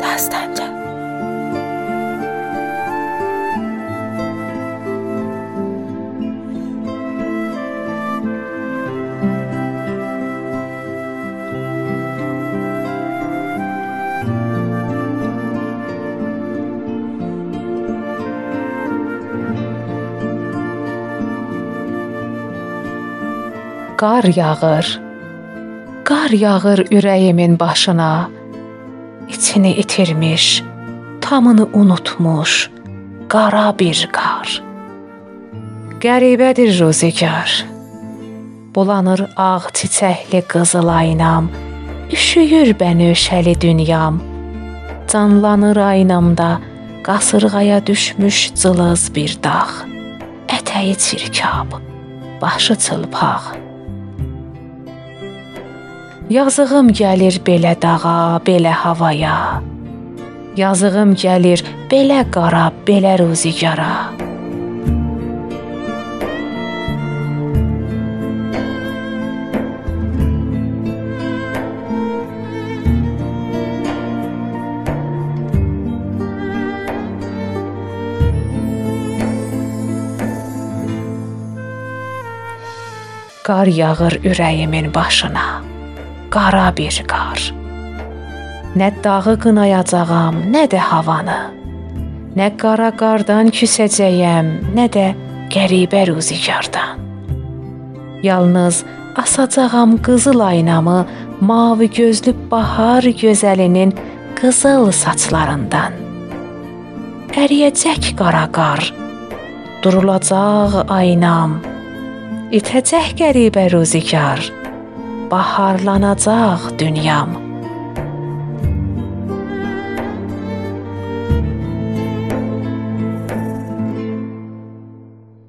دستنجان қар яғыр Qar yağır ürəyimin başına. İçini itirmiş, tamını unutmuş qara bir qar. Qəribədir ruzigar. Bulanır ağ çiçəkli qızıl aynam. Üşüyür bənövşəli dünyam. Canlanır aynamda qasırğaya düşmüş cılız bir dağ. Ətəyi çirkab, başı çılpaq. Yazığım gəlir belə dağa, belə havaya. Yazığım gəlir belə qara, belə ruzigara. Qar yağır ürəyimin başına qara bir qar. Nə dağı qınayacağam, nə də havanı. Nə qara qardan küsəcəyəm, nə də qəribə ruzigardan. Yalnız asacağam qızıl aynamı mavi gözlü bahar gözəlinin qızıl saçlarından. Əriyəcək qara qar, durulacaq aynam, itəcək qəribə ruzigar պահարլանածաղ դունյամ